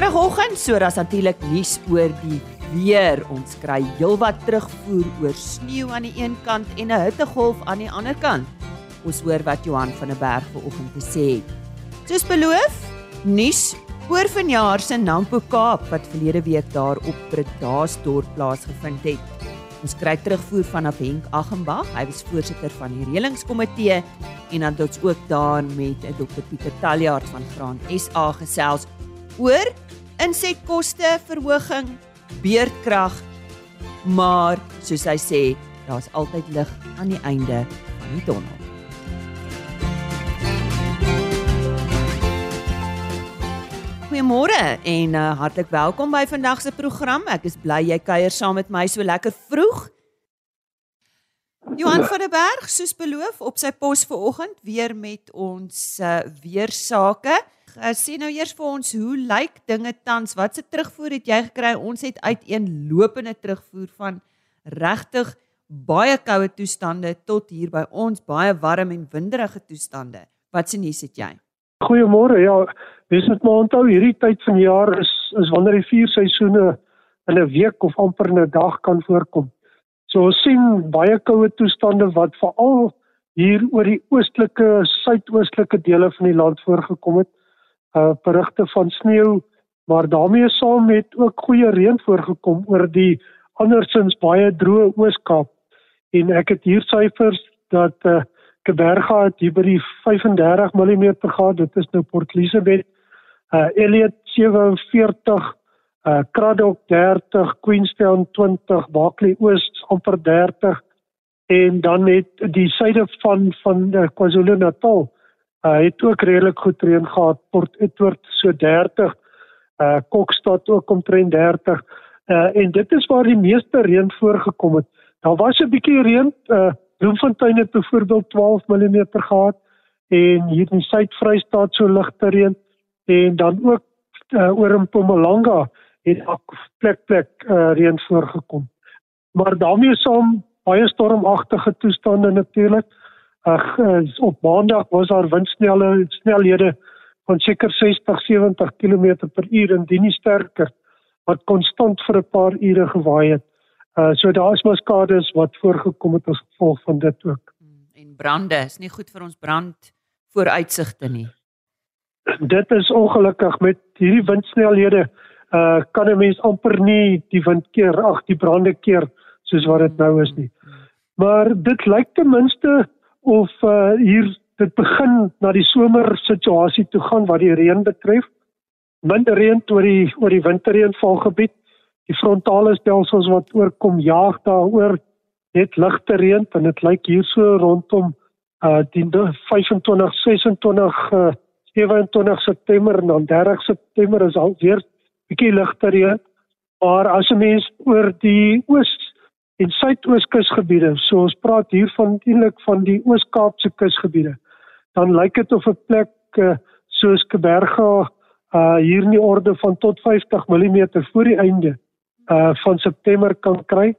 Donderdagoggend, so daar's natuurlik nuus oor die weer. Ons kry heelwat terugvoer oor sneeu aan die een kant en 'n hittegolf aan die ander kant. Ons hoor wat Johan van der Berg vanoggend gesê het. Soos beloof, nuus oor vanjaar se Nampo Kaap wat verlede week daar op Bredasdorp plaasgevind het. Ons kry terugvoer van Henk Agembag, hy was voorsitter van die reëlingskomitee en dan het ons ook daar met Dr Pieter Taljaard van Graan SA gesels oor insetkoste verhoging, beerdkrag, maar soos hy sê, daar's altyd lig aan die einde van die tonnel. Goeiemôre en uh, hartlik welkom by vandag se program. Ek is bly jy kuier saam met my so lekker vroeg. Johan van der Berg, soos beloof, op sy pos vanoggend weer met ons uh, weersake. Uh, sê nou eers vir ons, hoe lyk dinge tans? Wat se terugvoer het jy gekry? Ons het uiteenlopende terugvoer van regtig baie koue toestande tot hier by ons baie warm en winderige toestande. Wat se nuus het jy? Goeiemôre. Ja, Wees dit maar onthou hierdie tyd van die jaar is is wanneer die vier seisoene in 'n week of amper 'n dag kan voorkom. So ons sien baie koue toestande wat veral hier oor die oostelike, suidoostelike dele van die land voorgekom het. Uh berigte van sneeu, maar daarmee saam met ook goeie reën voorgekom oor die andersins baie droë Oos-Kaap. En ek het hier syfers dat uh Keberga het hier by die 35 mm gehad. Dit is nou Port Elizabeth uh Elliot 47 uh Craddock 30 Queenstown 20 Barkley Oos amper 30 en dan net die suide van van uh, KwaZulu-Natal uh het ook redelik goed reën gehad. Port Edward so 30 uh Kokstad ook omtrent 30 uh en dit is waar die meeste reën voorgekom het. Daar was 'n bietjie reën. Uh Bloemfontein het byvoorbeeld 12 mm gehad en hier in Suid-Vrystaat so ligte reën. En dan ook uh, oor in Mpumalanga het ook plek plek uh, reën voorgekom. Maar daarmee saam baie stormagtige toestande natuurlik. Ag uh, op Maandag was daar windsnelle snelhede van seker 60 70 km per uur en dit nie sterker wat konstant vir 'n paar ure gewaai het. Uh so daar is maar skades wat voorgekom het as gevolg van dit ook. Hmm, en brande is nie goed vir ons brand vooruitsigte nie dit is ongelukkig met hierdie windsnelhede uh kan 'n mens amper nie die wind keer ag die brande keer soos wat dit nou is nie. Maar dit lyk ten minste of uh hier dit begin na die somer situasie toe gaan wat die reën betref. Minder reën oor die oor die winterreënvalgebied. Die frontale stelsels wat oorkom jaag daaroor net ligte reën en dit lyk hierso rondom uh die 25 26 uh 27 September en dan 30 September is al weer bietjie ligter hier. Maar as 'n mens oor die oos en suidooskusgebiede, so ons praat hier van eintlik van die Oos-Kaapse kusgebiede, dan lyk dit of 'n plek uh, soos Keberga uh hier in die orde van tot 50 mm voor die einde uh van September kan kry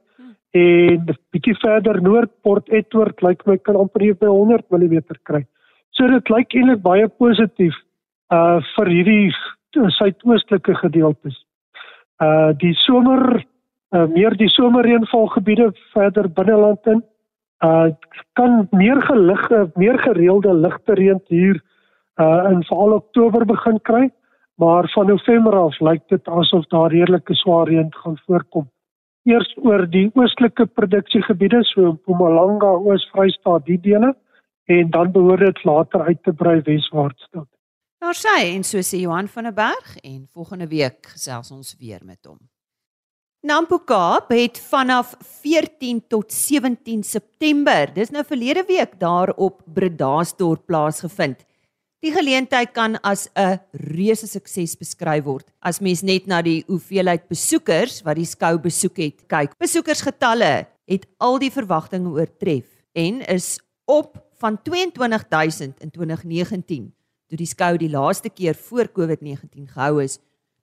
en bietjie verder noord Port Edward lyk my kan amper hier by 100 mm kry. So dit lyk eintlik baie positief uh vir hierdie suidoostelike gedeeltes. Uh die somer uh meer die somerreënvalgebiede verder binneland in uh kan meer gelig meer gereelde ligte reën hier uh in veral Oktober begin kry, maar van November af lyk dit asof daar redelike swaar reën gaan voorkom. Eers oor die oostelike produksiegebiede so Mpumalanga, Oos-Vrystaat, die dele en dan behoort dit later uit te brei weswaarts tot. Daar sê en so sê Johan van der Berg en volgende week gesels ons weer met hom. Nampo Kaap het vanaf 14 tot 17 September, dis nou verlede week daar op Bredasdorp plaasgevind. Die geleentheid kan as 'n reuse sukses beskryf word as mens net na die hoeveelheid besoekers wat die skou besoek het kyk. Besoekersgetalle het al die verwagtinge oortref en is op van 22000 in 2019 toe die skou die laaste keer voor COVID-19 gehou is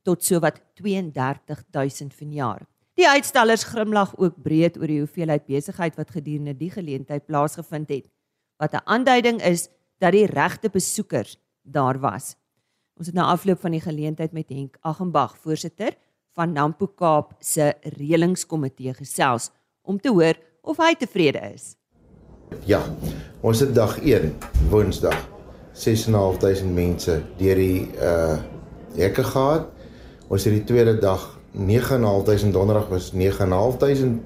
tot sowat 32000 vanjaar. Die uitstallers grimlag ook breed oor die hoeveelheid besigheid wat gedurende die geleentheid plaasgevind het, wat 'n aanduiding is dat die regte besoekers daar was. Ons het na afloop van die geleentheid met Henk Agembag, voorsitter van Nampo Kaap se reëlingskomitee gesels om te hoor of hy tevrede is. Ja. Ons het dag 1, Woensdag, 6.500 mense deur die uh hekke gehad. Ons het die tweede dag 9.500 donderdag was 9.500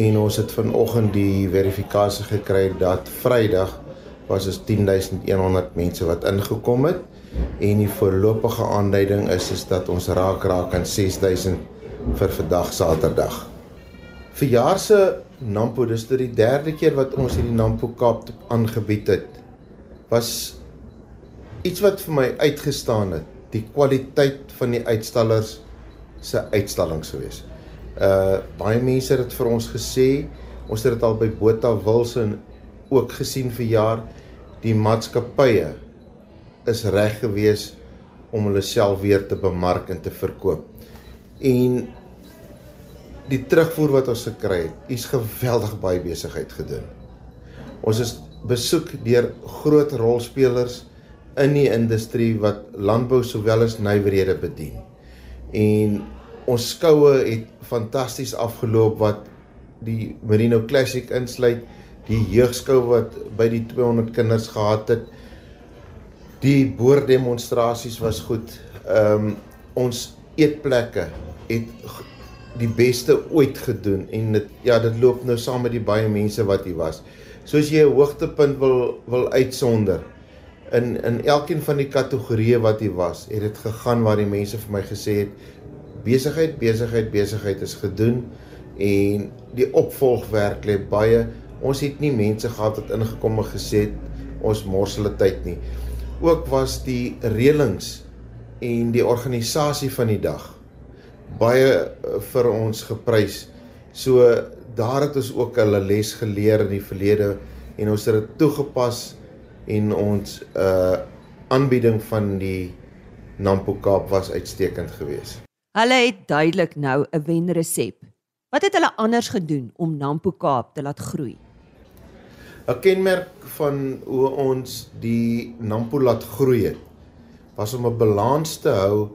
en ons het vanoggend die verifikasie gekry dat Vrydag was is 10100 mense wat ingekom het en die voorlopige aanduiding is is dat ons raak raak aan 6000 vir vandag Saterdag. Vir jaar se Nampo dis dit die derde keer wat ons hierdie Nampo Kaap aangebied het. Was iets wat vir my uitgestaan het, die kwaliteit van die uitstallers se uitstallings gewees. Uh baie mense het dit vir ons gesê. Ons het dit al by Botha Wilson ook gesien vir jaar die maatskappye is reg gewees om hulle self weer te bemark en te verkoop. En die terugvoer wat ons gekry het, is geweldig baie besigheid gedoen. Ons is besoek deur groot rolspelers in die industrie wat landbou sowel as nywerhede bedien. En ons skoue het fantasties afgeloop wat die Merino Classic insluit, die jeugskou wat by die 200 kinders gehad het. Die boordemonstrasies was goed. Ehm um, ons eetplekke het die beste ooit gedoen en dit ja, dit loop nou saam met die baie mense wat hier was. So as jy 'n hoogtepunt wil wil uitsonder in in elkeen van die kategorieë wat hier was, het dit gegaan waar die mense vir my gesê het besigheid, besigheid, besigheid is gedoen en die opvolgwerk lê baie. Ons het nie mense gehad wat ingekom en gesê het ons mors hulle tyd nie. Ook was die reëlings en die organisasie van die dag baie eh, vir ons geprys. So daar het ons ook 'n les geleer in die verlede en ons het dit toegepas en ons uh aanbieding van die Nampo Kaap was uitstekend geweest. Hulle het duidelik nou 'n wenresep. Wat het hulle anders gedoen om Nampo Kaap te laat groei? 'n Kenmerk van hoe ons die Nampo laat groei het was om 'n balans te hou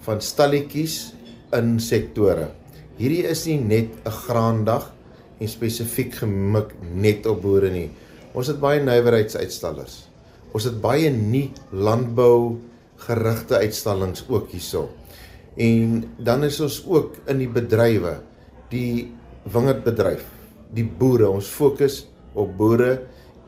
van stalletjies in sektore. Hierdie is nie net 'n graandag en spesifiek gemik net op boere nie. Ons het baie nywerheidsuitstallers. Ons het baie nie landbou gerigte uitstallings ook hierso. En dan is ons ook in die bedrywe, die wingerdbedryf, die boere. Ons fokus op boere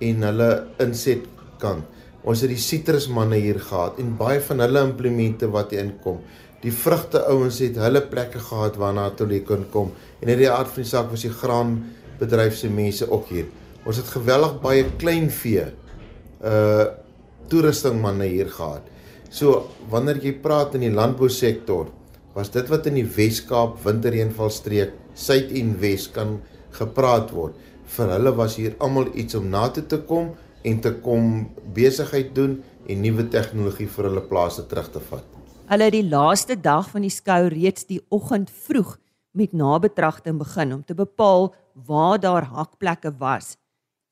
en hulle insetkant. Ons het die sitrusmanne hier gehad en baie van hulle implemente wat hier inkom die vrugte ouens het hulle plekke gehad waarna hulle kon kom en in die aard van die saak was die graanbedryf se mense ook hier. Ons het geweldig baie kleinvee uh toerusting manne hier gehad. So wanneer jy praat in die landbou sektor, was dit wat in die Wes-Kaap winterreënvalstreek suid en wes kan gepraat word. Vir hulle was hier almal iets om na toe te kom en te kom besigheid doen en nuwe tegnologie vir hulle plase terug te vat. Hulle het die laaste dag van die skou reeds die oggend vroeg met nabetragting begin om te bepaal waar daar hakplekke was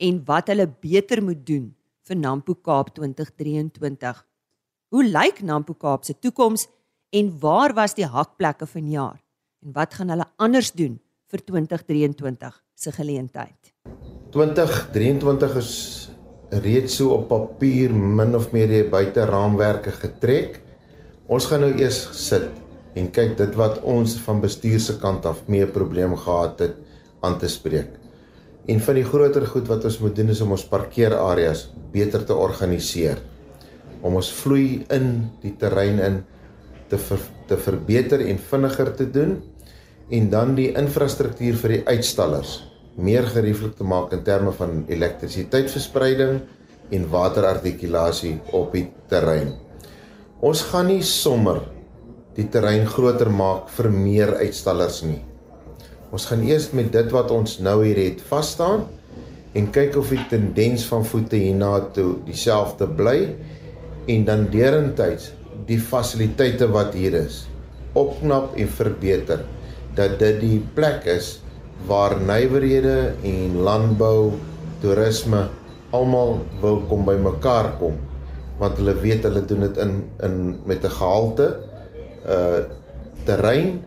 en wat hulle beter moet doen vir Nampo Kaap 2023. Hoe lyk Nampo Kaap se toekoms en waar was die hakplekke vanjaar en wat gaan hulle anders doen vir 2023 se geleentheid? 2023 is reeds so op papier min of meer die buite raamwerke getrek. Ons gaan nou eers sit en kyk dit wat ons van bestuur se kant af mee probleme gehad het aan te spreek. En van die groter goed wat ons moet doen is om ons parkeerareas beter te organiseer. Om ons vloei in die terrein in te ver, te verbeter en vinniger te doen en dan die infrastruktuur vir die uitstallers meer gerieflik te maak in terme van elektrisiteitsverspreiding en waterartikulasie op die terrein. Ons gaan nie sommer die terrein groter maak vir meer uitstallers nie. Ons gaan eers met dit wat ons nou hier het vas staan en kyk of die tendens van voete hierna toe dieselfde bly en dan deurentyd die fasiliteite wat hier is opknap en verbeter dat dit die plek is waar nywerhede en landbou, toerisme almal wil kom bymekaar kom. Want hulle weet hulle doen dit in in met 'n gehalte uh terrein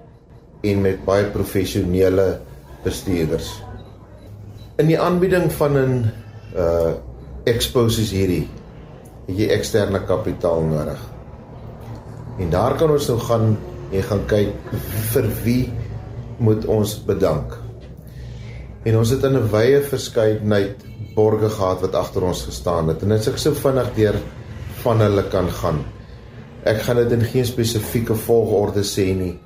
en met baie professionele bestuurders. In die aanbieding van 'n uh expo soos hierdie het jy eksterne kapitaal nodig. En daar kan ons nou gaan en gaan kyk vir wie moet ons bedank. En ons het in 'n wye verskeidenheid borge gehad wat agter ons gestaan het. En dit is ek so vinnig deur van hulle kan gaan. Ek gaan dit in geen spesifieke volgorde sê nie.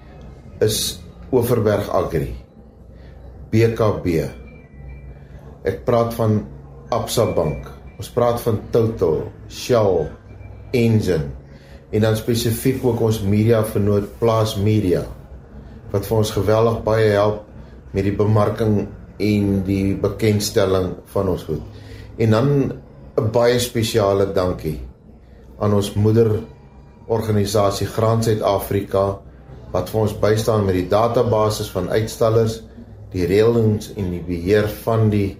Is Overberg Agri. BKB. Ek praat van Absa Bank. Ons praat van Total, Shell, Engen en dan spesifiek ook ons media vernoot Plaas Media wat vir ons geweldig baie help met die bemarking en die bekendstelling van ons goed. En dan 'n baie spesiale dankie aan ons moeder organisasie Graan Suid-Afrika wat vir ons bystaan met die database van uitstallers, die reëlings en die beheer van die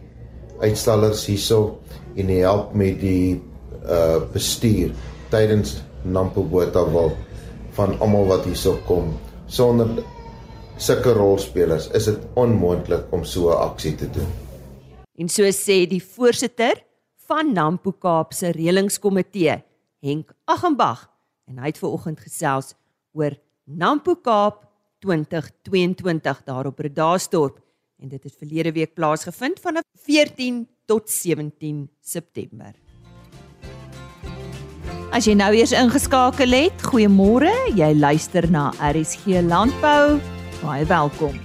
uitstallers hierso en die help met die uh bestuur tydens Nampo Botawil van almal wat hierso kom. Sonder sulke rolspelers is dit onmoontlik om so 'n aksie te doen. En so sê die voorsitter van Nampo Kaap se reëlingskomitee, Henk Agembag, en hy het ver oggend gesels oor Nampo Kaap 2022 daar op Bredasdorp en dit het verlede week plaasgevind van 14 tot 17 September. As jy nou eers ingeskakel het, goeiemôre. Jy luister na RSG Landbou Baie welkom.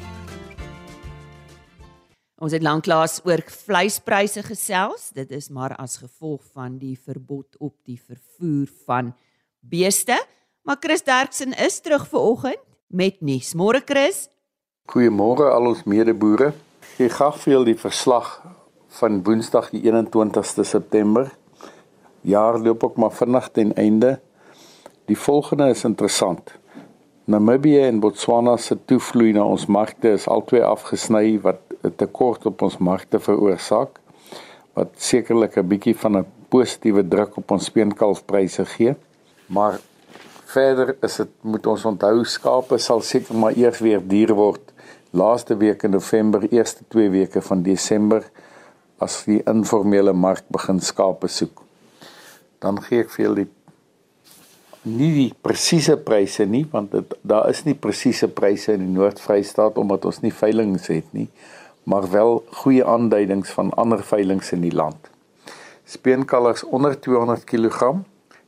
Ons het lanklaas oor vleispryse gesels. Dit is maar as gevolg van die verbod op die vervoer van beeste. Maar Chris Derksen is terug ver oggend met nuus. Môre Chris. Goeiemôre al ons medeboere. Ek graag vir julle die verslag van Woensdag die 21ste September. Jaar loop ook maar vinnig ten einde. Die volgende is interessant. Namibië en Botswana se toevloei na ons markte is albei afgesny wat 'n tekort op ons markte veroorsaak wat sekerlik 'n bietjie van 'n positiewe druk op ons speenkalfpryse gee. Maar verder is dit moet ons onthou skape sal seker maar eers weer duur word laaste week in November, eerste 2 weke van Desember as die informele mark begin skape soek. Dan gee ek vir julle die nie die presiese pryse nie want dit daar is nie presiese pryse in die Noord-Vrystaat omdat ons nie veilinge het nie maar wel goeie aanduidings van ander veilinge in die land. Speenkalvers onder 200 kg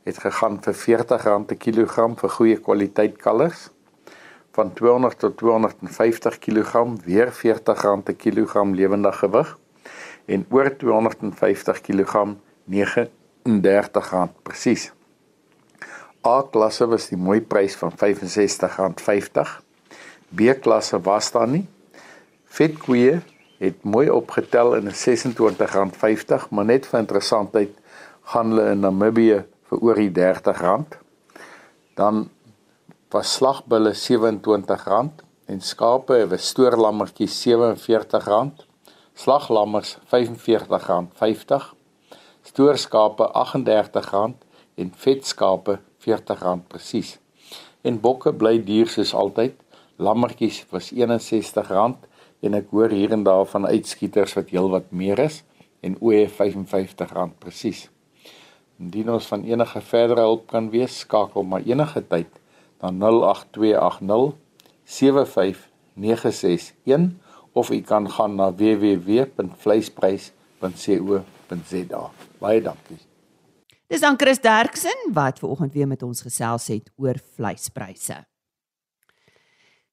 het gegaan vir R40 per kilogram vir goeie kwaliteit kalvers. Van 200 tot 250 kg weer R40 per kilogram lewendige gewig en oor 250 kg R39 presies. A klasse was die mooi prys van R65.50. B klasse was daar nie. Vetkoeë het mooi opgetel in 'n R26.50, maar net vir interessantheid gaan hulle in Namibië vir oor die R30. Dan was slagbulle R27 en skape was stoorlammetjies R47, slaglammers R45.50, stoorskape R38 en vetskape R40 presies. En bokke bly duur soos altyd. Lammetjies was R61 en ek hoor hier en daar van uitskieters wat heelwat meer is en ooe R55 presies. Indien ons van enige verdere hulp kan wees, skakel maar enige tyd na 08280 75961 of u kan gaan na www.vleisprys.co.za. Baie dankie. Dis aan Chris Derksen wat ver oggend weer met ons gesels het oor vleispryse.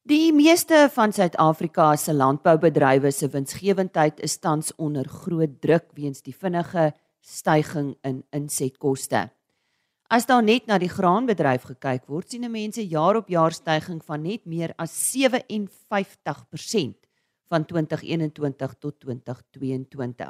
Die meeste van Suid-Afrika se landboubedrywe se winsgewendheid is tans onder groot druk weens die vinnige stygings in insetkoste. As daar net na die graanbedryf gekyk word, sien mense jaar op jaar stygings van net meer as 57% van 2021 tot 2022.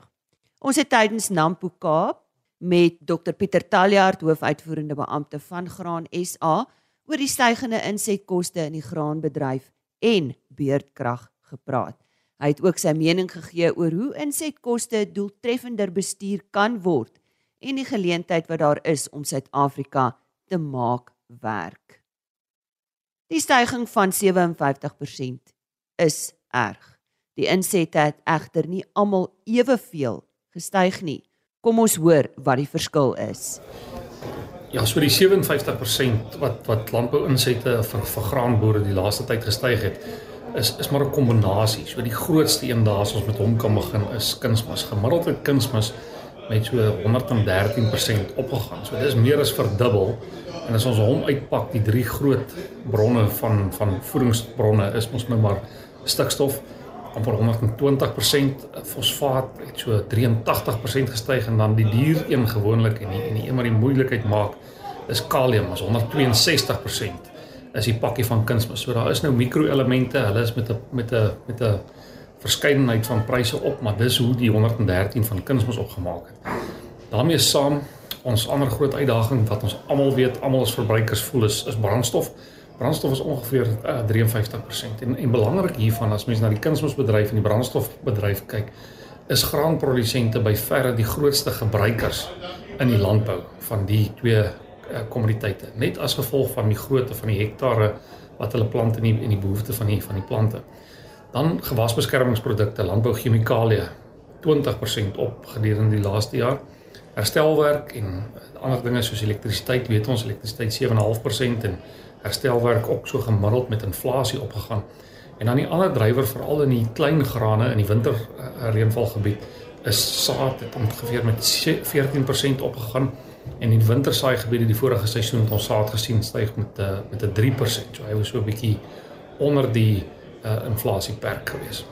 Ons het tydens Nampo Kaap met Dr Pieter Taljaard hoofuitvoerende beampte van Graan SA oor die stygende insetkoste in die graanbedryf en beurtkrag gepraat. Hy het ook sy mening gegee oor hoe insetkoste doeltreffender bestuur kan word en die geleentheid wat daar is om Suid-Afrika te maak werk. Die stygings van 57% is erg. Die insette het egter nie almal eweveel gestyg nie. Kom ons hoor wat die verskil is. Ja, so die 57% wat wat landbou-insette vir vir graanboere die laaste tyd gestyg het, is is maar 'n kombinasie. So die grootste een daar as ons met hom kan begin is kunsmis. Gemiddeld het kunsmis met so 113% opgegaan. So dis meer as verdubbel. En as ons hom uitpak, die drie groot bronne van van voedingsbronne is mos nou maar stikstof amper 120%, fosfaat het so 83% gestyg en dan die dier een gewoonlik en die en die een wat die moeilikheid maak is kalium, as 162% is die pakkie van kunsmis. So daar is nou mikroelemente, hulle is met 'n met 'n met 'n verskeidenheid van pryse op, maar dis hoe die 113 van kunsmis opgemaak het. daarmee saam ons ander groot uitdaging wat ons almal weet, almal as verbruikers voel is is brandstof. Brandstof is ongeveer uh, 53% en en belangrik hiervan as mens na die kunsmisbedryf en die brandstofbedryf kyk, is graanprodusente by verre die grootste gebruikers in die landbou van die twee Eh, kommoditeite net as gevolg van die grootte van die hektare wat hulle plant in die en die behoefte van die van die plante. Dan gewasbeskermingsprodukte, landbouchemikalieë 20% op gedurende die laaste jaar. Herstelwerk en ander dinge soos elektrisiteit, weet ons elektrisiteit 7.5% en herstelwerk ook so gemiddeld met inflasie opgegaan. En dan die ander drywer veral in die klein grane in die winter uh, reënvalgebied is saad het ongeveer met 14% opgegaan en in wintersaai gebiede die vorige seisoen het ons saad gesien styg met 'n uh, met 'n 3%. So hy was so 'n bietjie onder die uh, inflasieperk gewees.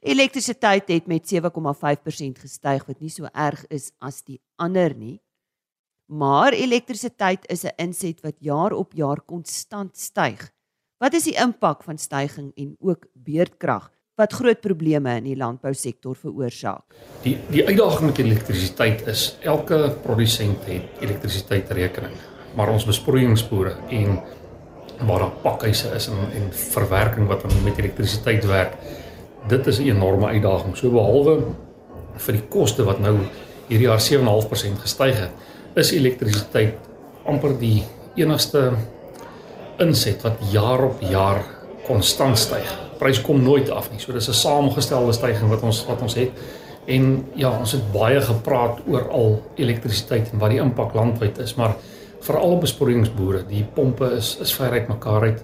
Elektrisiteit het met 7,5% gestyg wat nie so erg is as die ander nie. Maar elektrisiteit is 'n inset wat jaar op jaar konstant styg. Wat is die impak van stygings en ook beurtkrag wat groot probleme in die landbousektor veroorsaak. Die die uitdaging met elektrisiteit is elke produsent het elektrisiteitsrekening, maar ons besproeiingsboere en waar daar pakhuise is en en verwerking wat met elektrisiteit werk, dit is 'n enorme uitdaging. So behalwe vir die koste wat nou hierdie jaar 7.5% gestyg het, is elektrisiteit amper die enigste inset wat jaar op jaar konstant styg prys kom nooit af nie. So dis 'n saamgestelde stygings wat ons wat ons het. En ja, ons het baie gepraat oor al elektrisiteit en wat die impak landwyd is, maar veral op besproeiingsboere, die pompe is is ver uit mekaar uit.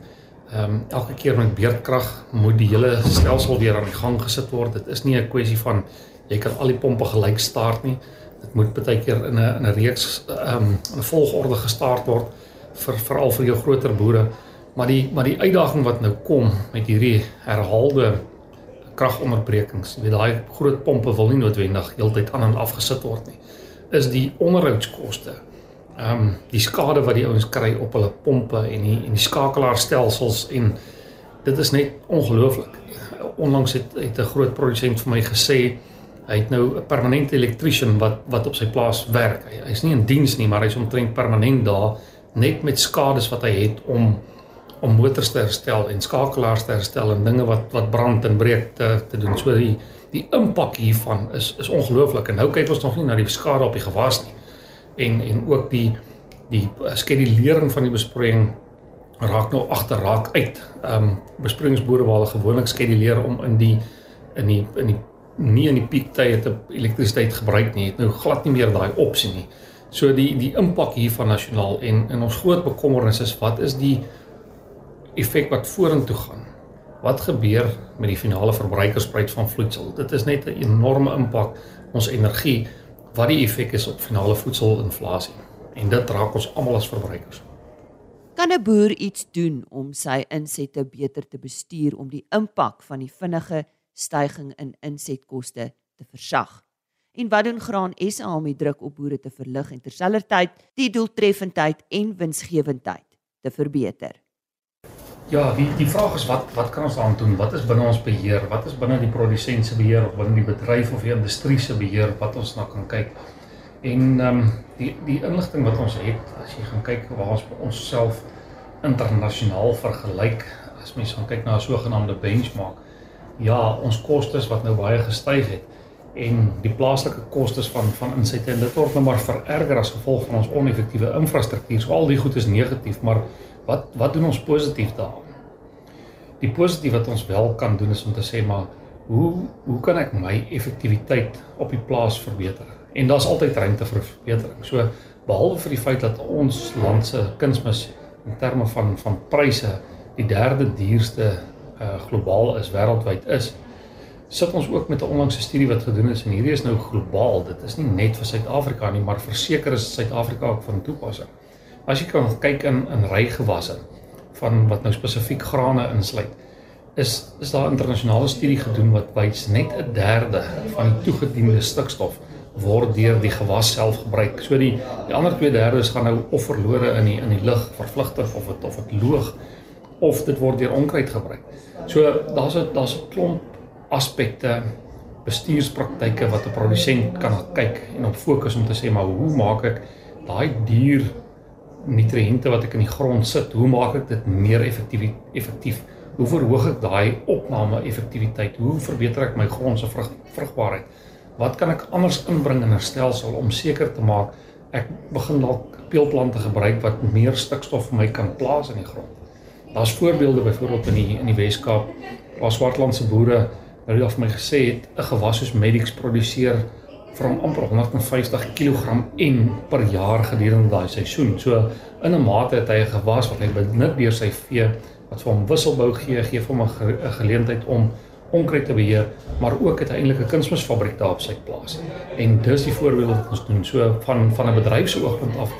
Ehm um, elke keer met beurtkrag moet die hele stelsel weer aan die gang gesit word. Dit is nie 'n kwessie van jy kan al die pompe gelyk start nie. Dit moet baie keer in 'n in 'n reeks ehm um, 'n volgorde gestart word vir veral vir jou groter boere. Maar die maar die uitdaging wat nou kom met hierdie herhaalde kragonderbrekings, jy weet daai groot pompe wil nie noodwendig heeltyd aan en afgesit word nie. Is die onderhoudskoste. Ehm um, die skade wat die ouens kry op hulle pompe en die en die skakelaarstelsels en dit is net ongelooflik. Onlangs het het 'n groot produsent vir my gesê hy het nou 'n permanente elektriesien wat wat op sy plaas werk. Hy hy's nie in diens nie, maar hy's omtrent permanent daar net met skades wat hy het om om motors te herstel en skakelaars te herstel en dinge wat wat brand en breek te te doen. So die die impak hiervan is is ongelooflik. En nou kyk ons nog nie na die skade op die gewas nie. En en ook die die skedulering van die besproeiing raak nou agter raak uit. Ehm um, besproeiingsboere waar hulle gewoonlik skeduleer om in die in die in die nie in die piektye te elektrisiteit gebruik nie, het nou glad nie meer daai opsie nie. So die die impak hiervan nasionaal en en ons groot bekommernis is wat is die effek wat vorentoe gaan. Wat gebeur met die finale verbruikersprys van vloeisel? Dit is net 'n enorme impak ons energie wat die effek is op finale voedselinflasie. En dit raak ons almal as verbruikers. Kan 'n boer iets doen om sy insette beter te bestuur om die impak van die vinnige stygings in insetkoste te versag? En wat doen Graan SA om die druk op boere te verlig en terselfdertyd die doeltreffendheid en winsgewendheid te verbeter? Ja, die die vraag is wat wat kan ons aan doen? Wat is binne ons beheer? Wat is binne die produsent se beheer of binne die bedryf of die industrie se beheer wat ons na kan kyk? En ehm um, die die inligting wat ons het, as jy gaan kyk waar ons onsself internasionaal vergelyk, as mens gaan kyk na 'n sogenaamde benchmark, ja, ons kostes wat nou baie gestyg het en die plaaslike kostes van van insette en dit word nou maar vererger as gevolg van ons oneffektiewe infrastruktuur. So al die goed is negatief, maar wat wat doen ons positief daaraan? Die positief wat ons wel kan doen is om te sê maar hoe hoe kan ek my effektiwiteit op die plaas verbeter? En daar's altyd ruimte vir verbetering. So behalwe vir die feit dat ons land se kunsmis in terme van van pryse die derde duurste uh, globaal is wêreldwyd is sit ons ook met 'n onlangse studie wat gedoen is en hierdie is nou globaal dit is nie net vir Suid-Afrika nie maar verseker is Suid-Afrika ook van toepassing as jy kan kyk in in rygewasse van wat nou spesifiek grane insluit is is daar 'n internasionale studie gedoen wat wys net 'n derde van die toegediende stikstof word deur die gewas self gebruik. So die die ander 2/3 gaan nou of verlore in die in die lug vervlugtig of dit of dit loog of dit word deur onkruid gebruik. So daar's 'n daar's 'n klomp aspekte bestuurspraktyke wat 'n produsent kan kyk en op fokus om te sê maar hoe maak ek daai duur nutriënte wat ek in die grond sit, hoe maak ek dit meer effektief effektief? Hoe verhoog ek daai opname effektiwiteit? Hoe verbeter ek my grond se vrug, vrugbaarheid? wat kan ek anders inbring in 'n stelsel om seker te maak ek begin dalk peulplante gebruik wat meer stikstof vir my kan plaas in die grond. Daar's voorbeelde byvoorbeeld in die in die Wes-Kaap waar swartlandse boere nou al vir my gesê het 'n gewas soos Medix produseer vir hom amper 150 kg en per jaar gedurende daai seisoen. So in 'n mate het hy 'n gewas wat hy benut deur sy vee wat vir hom wisselbou gee, gee vir hom 'n geleentheid om onkruid te beheer, maar ook uiteindelik 'n kunsmisfabriek daar op sy plaas. En dis die voorbeeld wat ons doen. So van van 'n bedryfsoogpunt af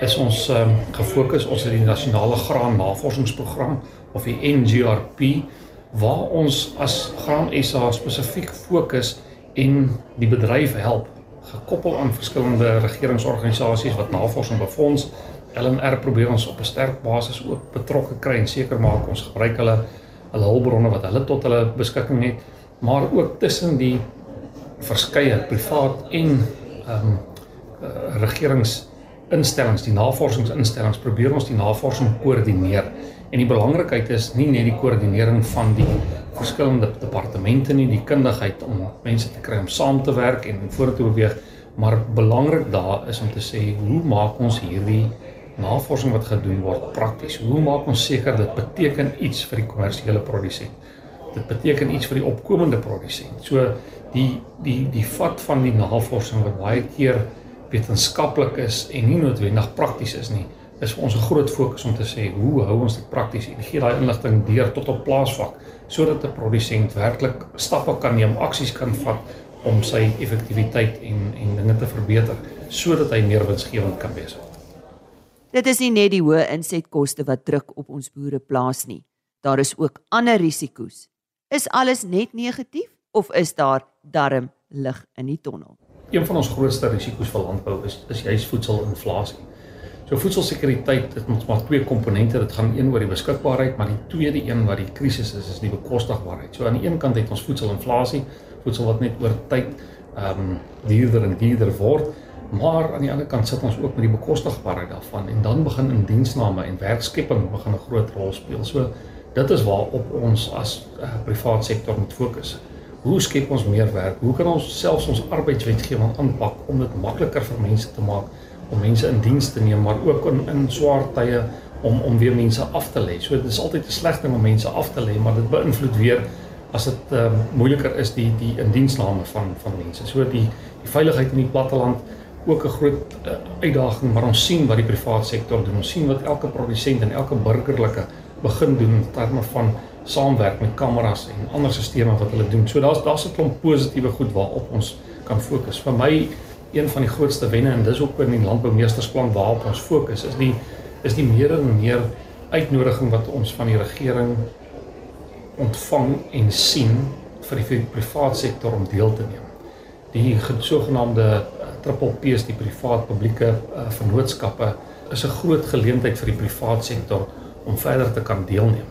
is ons um, gefokus ons het die nasionale graan navorsingsprogram of die NGRP waar ons as Graan SA spesifiek fokus en die bedryf help gekoppel aan verskillende regeringsorganisasies wat navorsing befonds. LNR probeer ons op 'n sterk basis ook betrokke kry en seker maak ons gebruik hulle hulle hulpbronne wat hulle tot hulle beskikking het, maar ook tussen die verskeie privaat en ehm um, uh, regeringsinstellings, die navorsingsinstellings probeer ons die navorsing koördineer. En die belangrikheid is nie net die koördinering van die verskillende departemente nie, die kundigheid om mense te kry om saam te werk en vorentoe beweeg, maar belangrik daar is om te sê hoe maak ons hierdie navorsing wat gedoen word prakties. Hoe maak ons seker dit beteken iets vir die kommersiële produsent? Dit beteken iets vir die opkomende produsent. So die die die vat van die navorsing wat baie keer wetenskaplik is en nie noodwendig prakties is nie, is vir ons 'n groot fokus om te sê hoe hou ons dit prakties en gee daai inligting deur tot op plaasvlak sodat 'n produsent werklik stappe kan neem, aksies kan vat om sy effektiwiteit en en dinge te verbeter sodat hy meer winsgewend kan wees. Dit is nie net die hoë insetkoste wat druk op ons boere plaas nie. Daar is ook ander risiko's. Is alles net negatief of is daar darm lig in die tonnel? Een van ons grootste risiko's vir landbou is is juis voedselinflasie. So voedselsekuriteit het ons maar twee komponente. Dit gaan een oor die beskikbaarheid, maar die tweede een wat die krisis is, is die bekostigbaarheid. So aan die een kant het ons voedselinflasie, voedsel wat net oor tyd ehm um, duurder en duurder word Maar aan die ander kant sit ons ook met die bekostigbaarheid daarvan en dan begin indiensname en werkskepping begin 'n groot rol speel. So dit is waar op ons as uh, privaat sektor moet fokus. Hoe skep ons meer werk? Hoe kan ons selfs ons arbeidswetgewing aanpak om dit makliker vir mense te maak om mense in diens te neem, maar ook in in swaar tye om om weer mense af te lê. So dit is altyd 'n slegte om mense af te lê, maar dit beïnvloed weer as dit um, moeiliker is die die indiensname van van mense. So die die veiligheid in die platteland ook 'n groot uh, uitdaging, maar ons sien wat die private sektor doen. Ons sien wat elke produsent en elke burgerlike begin doen in terme van saamwerk met kameras en ander stelsels wat hulle doen. So daar's daar's 'n klomp positiewe goed waarop ons kan fokus. Vir my een van die grootste wenne en dis ook in die landboumeestersplan waarop ons fokus is die is die meer en meer uitnodiging wat ons van die regering ontvang en sien vir die private sektor om deel te neem. Die sogenaamde triple P's die privaat publieke uh, vennootskappe is 'n groot geleentheid vir die privaat sektor om verder te kan deelneem.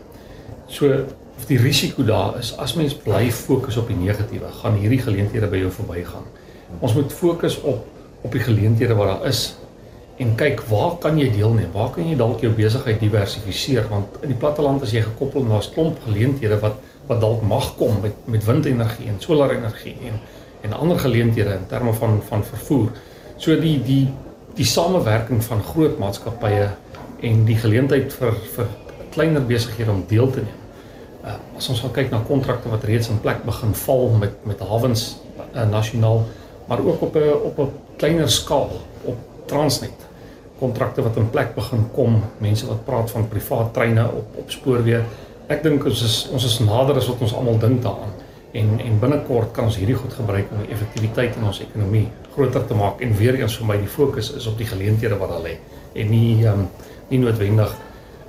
So die risiko daar is as mens bly fokus op die negatiewe, gaan hierdie geleenthede by jou verbygaan. Ons moet fokus op op die geleenthede wat daar is en kyk waar kan jy deelneem? Waar kan jy dalk jou besigheid diversifiseer want in die platteland as jy gekoppel na 'n klomp geleenthede wat wat dalk mag kom met met windenergie en solarenergie en en ander geleenthede in terme van van vervoer. So die die die samewerking van groot maatskappye en die geleentheid vir vir kleiner besighede om deel te neem. Uh, as ons kyk na kontrakte wat reeds in plek begin val met met hawens uh, nasionaal, maar ook op 'n op 'n kleiner skaal op Transnet. Kontrakte wat in plek begin kom, mense wat praat van privaat treine op op spoorweë. Ek dink ons is ons is nader as wat ons almal dink daaraan en en binnekort kan ons hierdie goed gebruik om die effektiwiteit in ons ekonomie groter te maak en weer eens vir my die fokus is op die geleenthede wat daar lê en nie um, nie noodwendig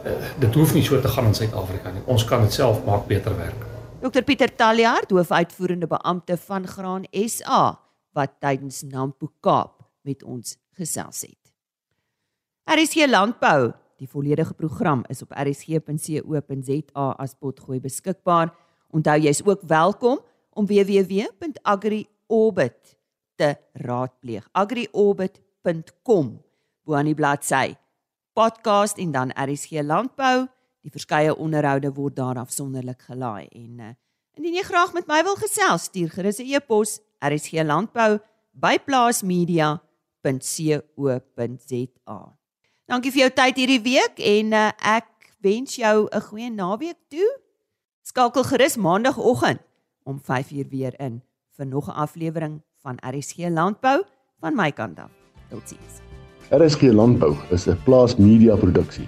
uh, dit hoef nie so te gaan in Suid-Afrika nie. Ons kan dit self maak beter werk. Dr Pieter Taljaard, hoofuitvoerende beampte van Graan SA wat tydens Nampo Kaap met ons gesels het. RSG Landbou, die volledige program is op rsg.co.za as potgooi beskikbaar. Onthou jy's ook welkom om www.agriorbit te raadpleeg. agriorbit.com bo aan die bladsy podcast en dan RSG Landbou. Die verskeie onderhoude word daar afsonderlik gelaai en uh, indien jy graag met my wil gesels, stuur gerus 'n e-pos rsglandbou@plaasmedia.co.za. Dankie vir jou tyd hierdie week en uh, ek wens jou 'n goeie naweek toe. Skakel gerus maandagooggend om 5uur weer in vir nog 'n aflewering van RSG Landbou van my kant af. Totsiens. RSG Landbou is 'n plaas media produksie